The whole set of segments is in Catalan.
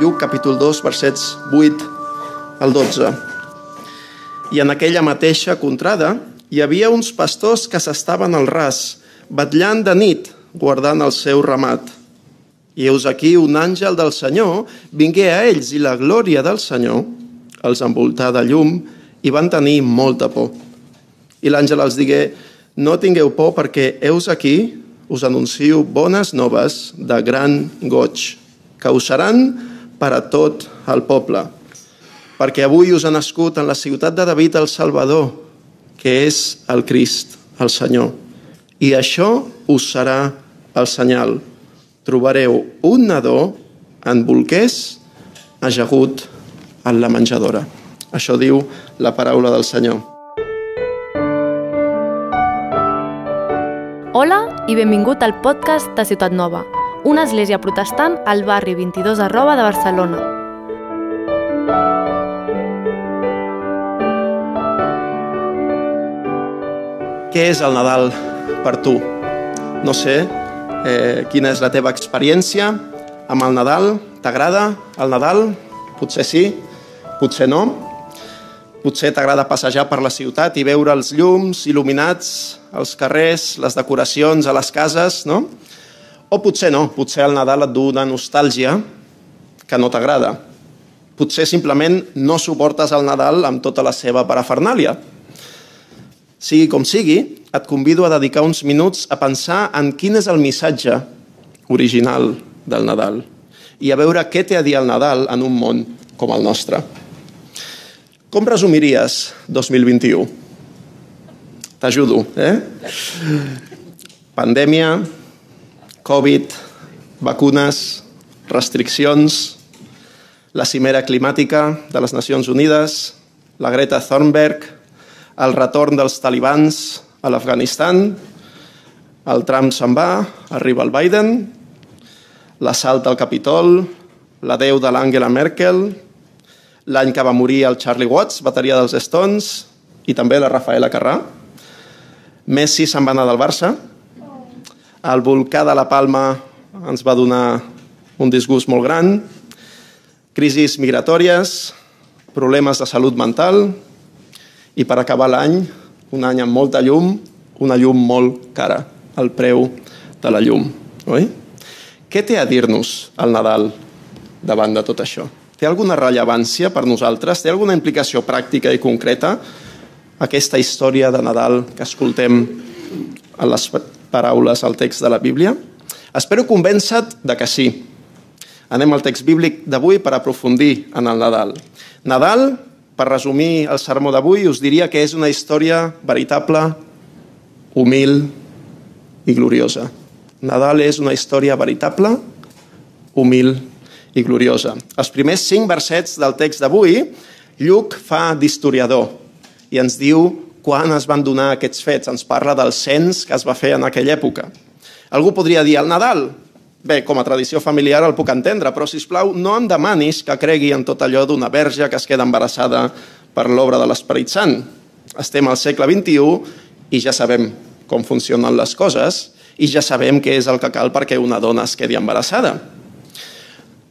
Lluc, capítol 2, versets 8 al 12. I en aquella mateixa contrada hi havia uns pastors que s'estaven al ras, batllant de nit, guardant el seu ramat. I heus aquí un àngel del Senyor vingué a ells i la glòria del Senyor els envoltà de llum i van tenir molta por. I l'àngel els digué, no tingueu por perquè heus aquí us anuncio bones noves de gran goig, que us seran per a tot el poble. Perquè avui us ha nascut en la ciutat de David el Salvador, que és el Crist, el Senyor. I això us serà el senyal. Trobareu un nadó en bolquers ajagut en la menjadora. Això diu la paraula del Senyor. Hola i benvingut al podcast de Ciutat Nova, una església protestant al barri 22 arroba de Barcelona. Què és el Nadal per tu? No sé eh, quina és la teva experiència amb el Nadal. T'agrada el Nadal? Potser sí, potser no. Potser t'agrada passejar per la ciutat i veure els llums il·luminats als carrers, les decoracions a les cases, no? O potser no, potser el Nadal et du una nostàlgia que no t'agrada. Potser simplement no suportes el Nadal amb tota la seva parafernàlia. Sigui com sigui, et convido a dedicar uns minuts a pensar en quin és el missatge original del Nadal i a veure què té a dir el Nadal en un món com el nostre. Com resumiries 2021? T'ajudo, eh? Pandèmia, Covid, vacunes, restriccions, la cimera climàtica de les Nacions Unides, la Greta Thunberg, el retorn dels talibans a l'Afganistan, el Trump se'n va, arriba el Biden, l'assalt al Capitol, l'adeu de l'Angela Merkel, l'any que va morir el Charlie Watts, bateria dels Stones, i també la Rafaela Carrà. Messi se'n va anar del Barça. El volcà de la Palma ens va donar un disgust molt gran. Crisis migratòries, problemes de salut mental, i per acabar l'any, un any amb molta llum, una llum molt cara, el preu de la llum. Oi? Què té a dir-nos el Nadal davant de tot això? Té alguna rellevància per nosaltres? Té alguna implicació pràctica i concreta aquesta història de Nadal que escoltem en les paraules al text de la Bíblia? Espero convèncer de que sí. Anem al text bíblic d'avui per aprofundir en el Nadal. Nadal per resumir el sermó d'avui, us diria que és una història veritable, humil i gloriosa. Nadal és una història veritable, humil i gloriosa. Els primers cinc versets del text d'avui, Lluc fa d'historiador i ens diu quan es van donar aquests fets. Ens parla del cens que es va fer en aquella època. Algú podria dir, el Nadal, Bé, com a tradició familiar el puc entendre, però, si plau, no em demanis que cregui en tot allò d'una verge que es queda embarassada per l'obra de l'Esperit Sant. Estem al segle XXI i ja sabem com funcionen les coses i ja sabem què és el que cal perquè una dona es quedi embarassada.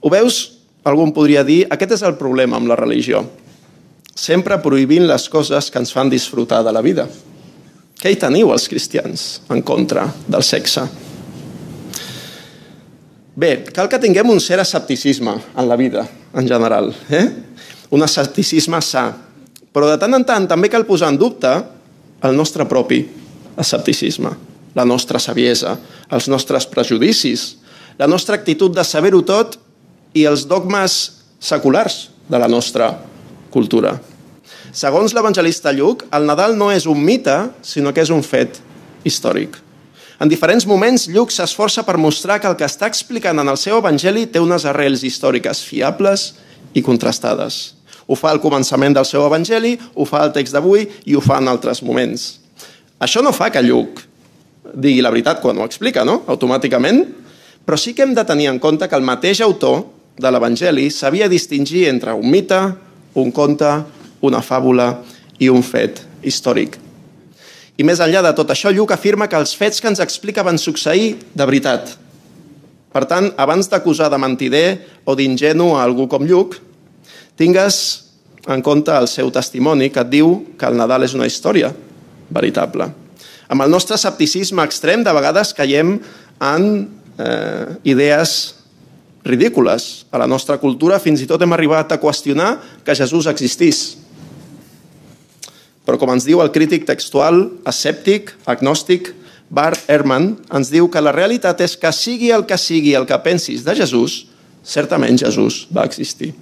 Ho veus? Algú podria dir, aquest és el problema amb la religió. Sempre prohibint les coses que ens fan disfrutar de la vida. Què hi teniu els cristians en contra del sexe? Bé, cal que tinguem un cert escepticisme en la vida, en general. Eh? Un escepticisme sa. Però de tant en tant també cal posar en dubte el nostre propi escepticisme, la nostra saviesa, els nostres prejudicis, la nostra actitud de saber-ho tot i els dogmes seculars de la nostra cultura. Segons l'evangelista Lluc, el Nadal no és un mite, sinó que és un fet històric. En diferents moments, Lluc s'esforça per mostrar que el que està explicant en el seu evangeli té unes arrels històriques fiables i contrastades. Ho fa al començament del seu evangeli, ho fa al text d'avui i ho fa en altres moments. Això no fa que Lluc digui la veritat quan ho explica, no? Automàticament. Però sí que hem de tenir en compte que el mateix autor de l'Evangeli sabia distingir entre un mite, un conte, una fàbula i un fet històric. I més enllà de tot això, Lluc afirma que els fets que ens explica van succeir de veritat. Per tant, abans d'acusar de mentider o d'ingenu a algú com Lluc, tingues en compte el seu testimoni que et diu que el Nadal és una història veritable. Amb el nostre escepticisme extrem, de vegades caiem en eh, idees ridícules. A la nostra cultura fins i tot hem arribat a qüestionar que Jesús existís. Però com ens diu el crític textual, escèptic, agnòstic, Bart Ehrman, ens diu que la realitat és que sigui el que sigui el que pensis de Jesús, certament Jesús va existir.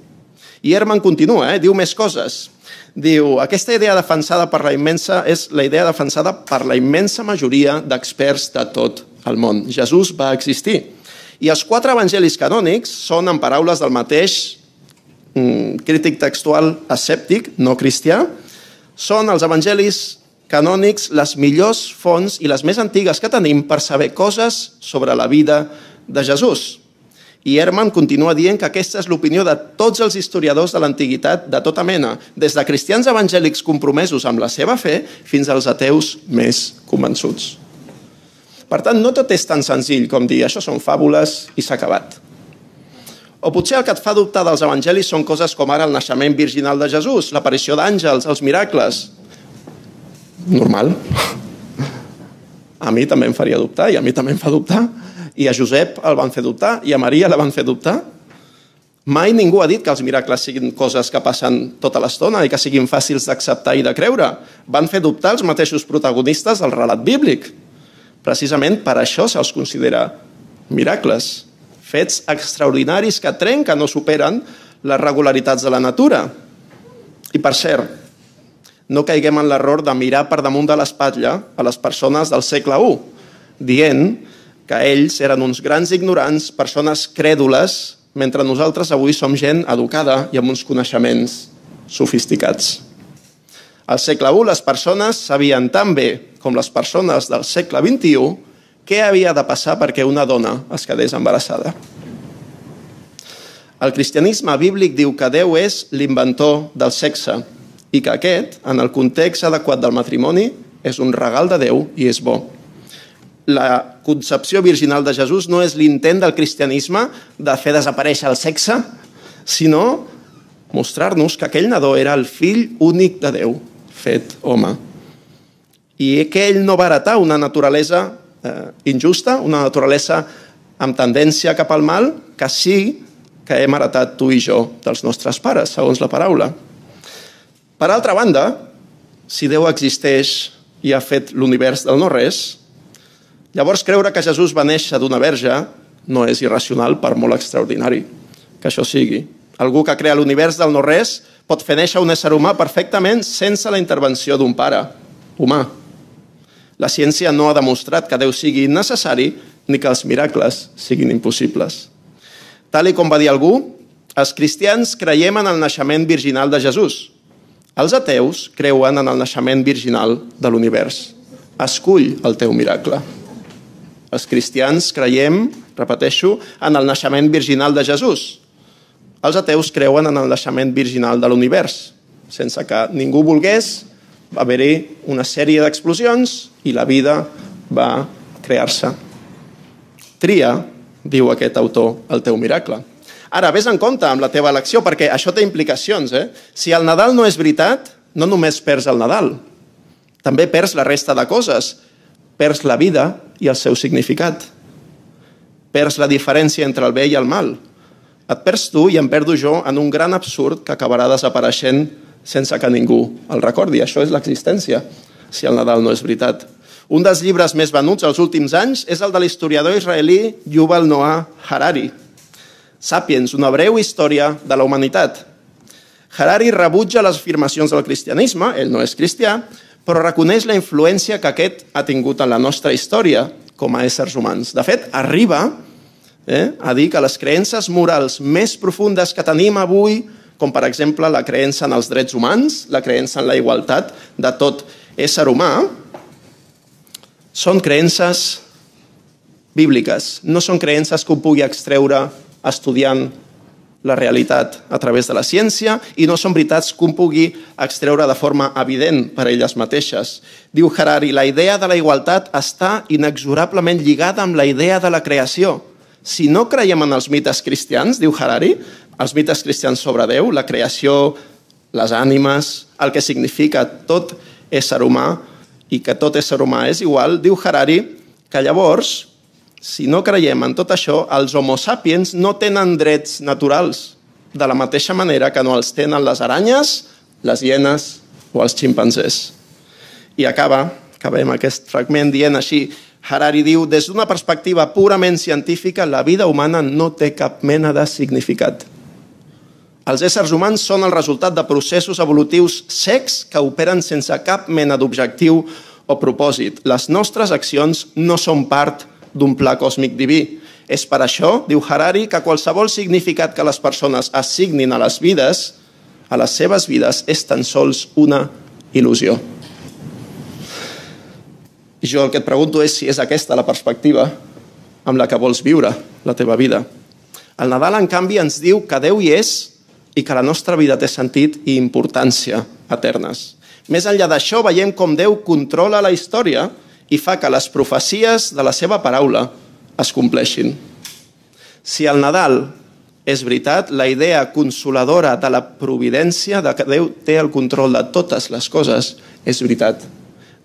I Ehrman continua, eh? diu més coses. Diu, aquesta idea defensada per la immensa és la idea defensada per la immensa majoria d'experts de tot el món. Jesús va existir. I els quatre evangelis canònics són, en paraules del mateix mm, crític textual escèptic, no cristià, són els evangelis canònics les millors fonts i les més antigues que tenim per saber coses sobre la vida de Jesús. I Herman continua dient que aquesta és l'opinió de tots els historiadors de l'antiguitat de tota mena, des de cristians evangèlics compromesos amb la seva fe fins als ateus més convençuts. Per tant, no tot és tan senzill com dir això són fàbules i s'ha acabat. O potser el que et fa dubtar dels evangelis són coses com ara el naixement virginal de Jesús, l'aparició d'àngels, els miracles. Normal. A mi també em faria dubtar i a mi també em fa dubtar. I a Josep el van fer dubtar i a Maria la van fer dubtar. Mai ningú ha dit que els miracles siguin coses que passen tota l'estona i que siguin fàcils d'acceptar i de creure. Van fer dubtar els mateixos protagonistes del relat bíblic. Precisament per això se'ls considera miracles, fets extraordinaris que trenquen o superen les regularitats de la natura. I per cert, no caiguem en l'error de mirar per damunt de l'espatlla a les persones del segle I, dient que ells eren uns grans ignorants, persones crèdules, mentre nosaltres avui som gent educada i amb uns coneixements sofisticats. Al segle I les persones sabien tan bé com les persones del segle XXI què havia de passar perquè una dona es quedés embarassada. El cristianisme bíblic diu que Déu és l'inventor del sexe i que aquest, en el context adequat del matrimoni, és un regal de Déu i és bo la concepció virginal de Jesús no és l'intent del cristianisme de fer desaparèixer el sexe, sinó mostrar-nos que aquell nadó era el fill únic de Déu, fet home. I que ell no va heretar una naturalesa eh, injusta, una naturalesa amb tendència cap al mal, que sí que hem heretat tu i jo dels nostres pares, segons la paraula. Per altra banda, si Déu existeix i ha fet l'univers del no-res, Llavors, creure que Jesús va néixer d'una verge no és irracional, per molt extraordinari que això sigui. Algú que crea l'univers del no-res pot fer néixer un ésser humà perfectament sense la intervenció d'un pare humà. La ciència no ha demostrat que Déu sigui innecessari ni que els miracles siguin impossibles. Tal i com va dir algú, els cristians creiem en el naixement virginal de Jesús. Els ateus creuen en el naixement virginal de l'univers. Escull el teu miracle. Els cristians creiem, repeteixo, en el naixement virginal de Jesús. Els ateus creuen en el naixement virginal de l'univers. Sense que ningú volgués, va haver-hi una sèrie d'explosions i la vida va crear-se. Tria, diu aquest autor, el teu miracle. Ara, vés en compte amb la teva elecció, perquè això té implicacions. Eh? Si el Nadal no és veritat, no només perds el Nadal, també perds la resta de coses perds la vida i el seu significat. Perds la diferència entre el bé i el mal. Et perds tu i em perdo jo en un gran absurd que acabarà desapareixent sense que ningú el recordi. Això és l'existència, si el Nadal no és veritat. Un dels llibres més venuts als últims anys és el de l'historiador israelí Yuval Noah Harari. Sapiens, una breu història de la humanitat. Harari rebutja les afirmacions del cristianisme, ell no és cristià, però reconeix la influència que aquest ha tingut en la nostra història com a éssers humans. De fet, arriba eh, a dir que les creences morals més profundes que tenim avui, com per exemple la creença en els drets humans, la creença en la igualtat de tot ésser humà, són creences bíbliques, no són creences que ho pugui extreure estudiant la realitat a través de la ciència i no són veritats que un pugui extreure de forma evident per elles mateixes. Diu Harari, la idea de la igualtat està inexorablement lligada amb la idea de la creació. Si no creiem en els mites cristians, diu Harari, els mites cristians sobre Déu, la creació, les ànimes, el que significa tot ésser humà i que tot ésser humà és igual, diu Harari que llavors, si no creiem en tot això, els homo sapiens no tenen drets naturals, de la mateixa manera que no els tenen les aranyes, les hienes o els ximpanzés. I acaba, acabem aquest fragment dient així, Harari diu, des d'una perspectiva purament científica, la vida humana no té cap mena de significat. Els éssers humans són el resultat de processos evolutius secs que operen sense cap mena d'objectiu o propòsit. Les nostres accions no són part d'un pla còsmic diví. És per això, diu Harari, que qualsevol significat que les persones assignin a les vides, a les seves vides, és tan sols una il·lusió. Jo el que et pregunto és si és aquesta la perspectiva amb la que vols viure la teva vida. El Nadal, en canvi, ens diu que Déu hi és i que la nostra vida té sentit i importància eternes. Més enllà d'això, veiem com Déu controla la història i fa que les profecies de la seva paraula es compleixin. Si el Nadal és veritat, la idea consoladora de la providència, de que Déu té el control de totes les coses, és veritat.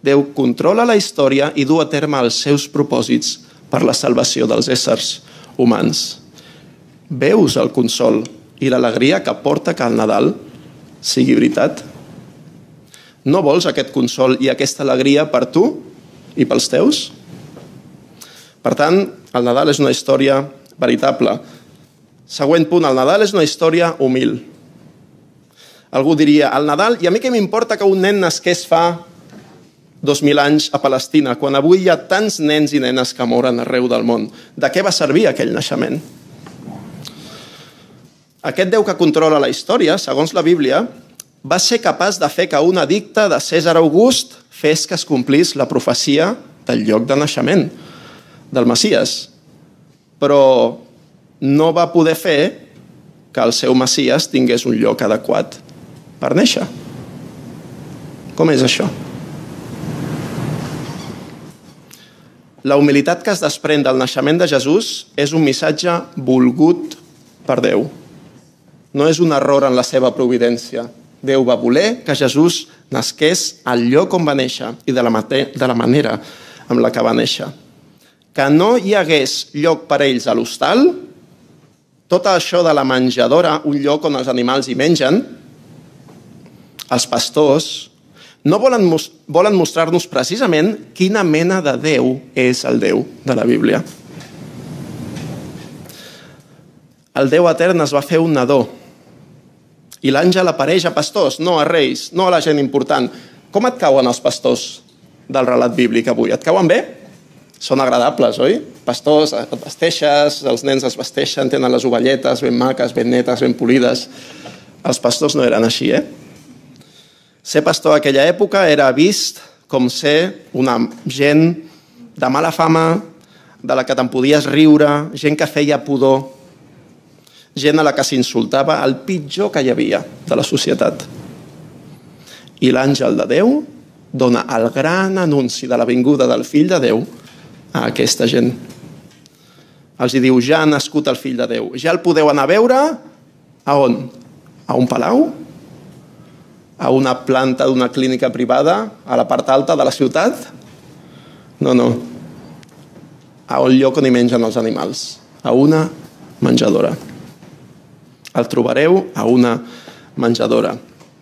Déu controla la història i du a terme els seus propòsits per la salvació dels éssers humans. Veus el consol i l'alegria que porta que el Nadal sigui veritat? No vols aquest consol i aquesta alegria per tu i pels teus? Per tant, el Nadal és una història veritable. Següent punt, el Nadal és una història humil. Algú diria, el Nadal, i a mi què m'importa que un nen nasqués fa 2.000 anys a Palestina, quan avui hi ha tants nens i nenes que moren arreu del món. De què va servir aquell naixement? Aquest Déu que controla la història, segons la Bíblia, va ser capaç de fer que un edicte de César August fes que es complís la profecia del lloc de naixement del Messies. Però no va poder fer que el seu Messies tingués un lloc adequat per néixer. Com és això? La humilitat que es desprèn del naixement de Jesús és un missatge volgut per Déu no és un error en la seva providència. Déu va voler que Jesús nasqués al lloc on va néixer i de la, mate, de la manera amb la que va néixer. Que no hi hagués lloc per ells a l'hostal, tot això de la menjadora, un lloc on els animals hi mengen, els pastors, no volen, volen mostrar-nos precisament quina mena de Déu és el Déu de la Bíblia. El Déu etern es va fer un nadó, i l'àngel apareix a pastors, no a reis, no a la gent important. Com et cauen els pastors del relat bíblic avui? Et cauen bé? Són agradables, oi? Pastors, et vesteixes, els nens es vesteixen, tenen les ovelletes ben maques, ben netes, ben polides. Els pastors no eren així, eh? Ser pastor aquella època era vist com ser una gent de mala fama, de la que te'n podies riure, gent que feia pudor, gent a la que s'insultava el pitjor que hi havia de la societat. I l'àngel de Déu dona el gran anunci de la vinguda del fill de Déu a aquesta gent. Els diu, ja ha nascut el fill de Déu. Ja el podeu anar a veure a on? A un palau? A una planta d'una clínica privada a la part alta de la ciutat? No, no. A un lloc on hi mengen els animals. A una menjadora. El trobareu a una menjadora.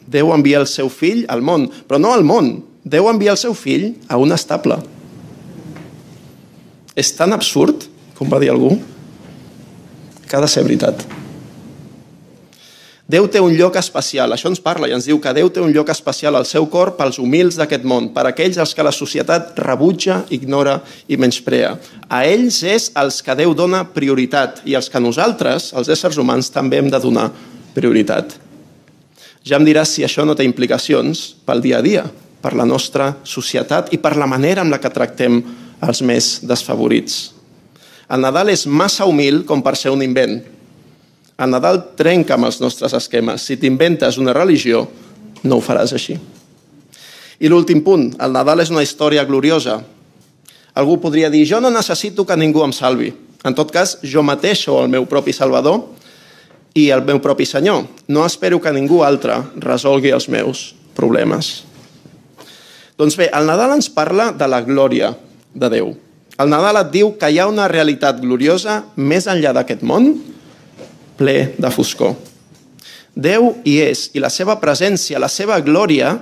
Déu envia el seu fill al món, però no al món. Déu envia el seu fill a un estable. És tan absurd, com va dir algú, que ha de ser veritat. Déu té un lloc especial, això ens parla i ens diu que Déu té un lloc especial al seu cor pels humils d'aquest món, per aquells als que la societat rebutja, ignora i menysprea. A ells és els que Déu dona prioritat i els que nosaltres, els éssers humans, també hem de donar prioritat. Ja em diràs si això no té implicacions pel dia a dia, per la nostra societat i per la manera en la que tractem els més desfavorits. El Nadal és massa humil com per ser un invent, el Nadal trenca amb els nostres esquemes. Si t'inventes una religió, no ho faràs així. I l'últim punt, el Nadal és una història gloriosa. Algú podria dir, jo no necessito que ningú em salvi. En tot cas, jo mateix sou el meu propi Salvador i el meu propi Senyor. No espero que ningú altre resolgui els meus problemes. Doncs bé, el Nadal ens parla de la glòria de Déu. El Nadal et diu que hi ha una realitat gloriosa més enllà d'aquest món ple de foscor. Déu hi és i la seva presència, la seva glòria,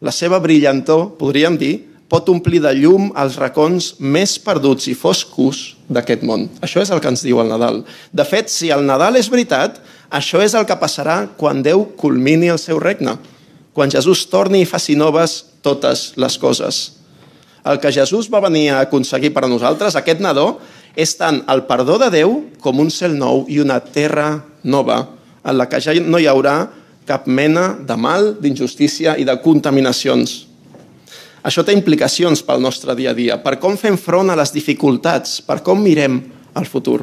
la seva brillantor, podríem dir, pot omplir de llum els racons més perduts i foscos d'aquest món. Això és el que ens diu el Nadal. De fet, si el Nadal és veritat, això és el que passarà quan Déu culmini el seu regne, quan Jesús torni i faci noves totes les coses. El que Jesús va venir a aconseguir per a nosaltres, aquest nadó, és tant el perdó de Déu com un cel nou i una terra nova, en la que ja no hi haurà cap mena de mal, d'injustícia i de contaminacions. Això té implicacions pel nostre dia a dia, per com fem front a les dificultats, per com mirem el futur.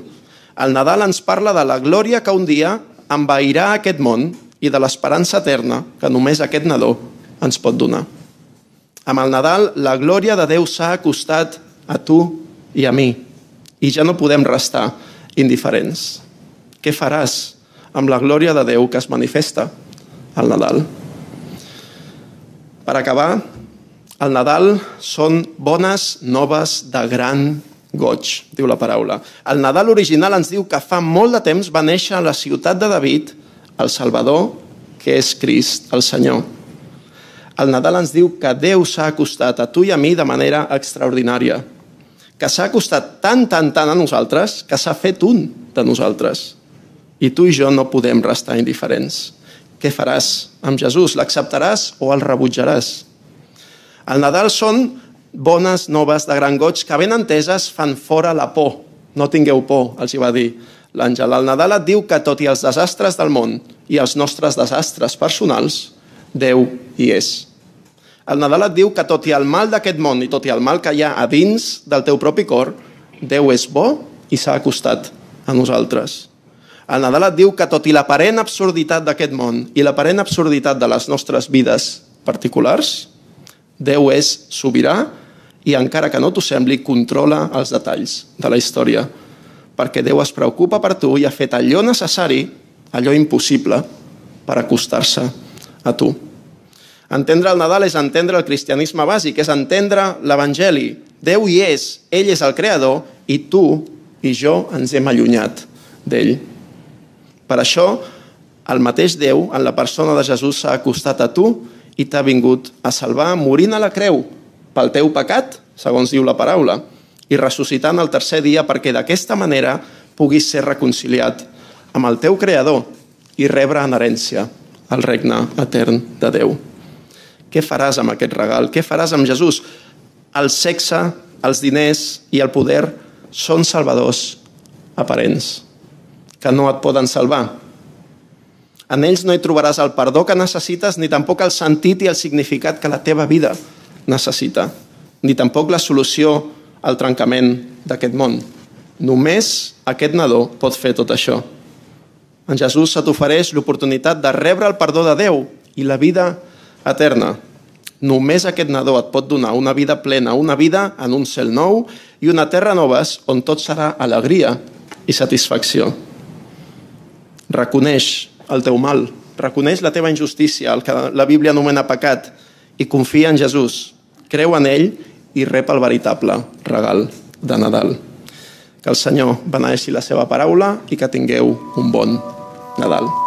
El Nadal ens parla de la glòria que un dia envairà aquest món i de l'esperança eterna que només aquest nadó ens pot donar. Amb el Nadal, la glòria de Déu s'ha acostat a tu i a mi i ja no podem restar indiferents. Què faràs amb la glòria de Déu que es manifesta al Nadal? Per acabar, el Nadal són bones noves de gran goig, diu la paraula. El Nadal original ens diu que fa molt de temps va néixer a la ciutat de David el Salvador, que és Crist, el Senyor. El Nadal ens diu que Déu s'ha acostat a tu i a mi de manera extraordinària, que s'ha acostat tant, tant, tant a nosaltres que s'ha fet un de nosaltres. I tu i jo no podem restar indiferents. Què faràs amb Jesús? L'acceptaràs o el rebutjaràs? El Nadal són bones noves de gran goig que ben enteses fan fora la por. No tingueu por, els hi va dir l'àngel. El Nadal et diu que tot i els desastres del món i els nostres desastres personals, Déu hi és. El Nadal et diu que tot i el mal d'aquest món i tot i el mal que hi ha a dins del teu propi cor, Déu és bo i s'ha acostat a nosaltres. El Nadal et diu que tot i l'aparent absurditat d'aquest món i l'aparent absurditat de les nostres vides particulars, Déu és sobirà i encara que no t'ho sembli, controla els detalls de la història. Perquè Déu es preocupa per tu i ha fet allò necessari, allò impossible, per acostar-se a tu. Entendre el Nadal és entendre el cristianisme bàsic, és entendre l'Evangeli. Déu hi és, ell és el creador i tu i jo ens hem allunyat d'ell. Per això, el mateix Déu, en la persona de Jesús, s'ha acostat a tu i t'ha vingut a salvar morint a la creu pel teu pecat, segons diu la paraula, i ressuscitant el tercer dia perquè d'aquesta manera puguis ser reconciliat amb el teu Creador i rebre en herència el regne etern de Déu. Què faràs amb aquest regal? Què faràs amb Jesús? El sexe, els diners i el poder són salvadors aparents, que no et poden salvar, en ells no hi trobaràs el perdó que necessites, ni tampoc el sentit i el significat que la teva vida necessita, ni tampoc la solució al trencament d'aquest món. Només aquest nadó pot fer tot això. En Jesús se t'ofereix l'oportunitat de rebre el perdó de Déu i la vida eterna. Només aquest nadó et pot donar una vida plena, una vida en un cel nou i una terra noves on tot serà alegria i satisfacció. Reconeix el teu mal, reconeix la teva injustícia, el que la Bíblia anomena pecat, i confia en Jesús, creu en ell i rep el veritable regal de Nadal. Que el Senyor beneixi la seva paraula i que tingueu un bon Nadal.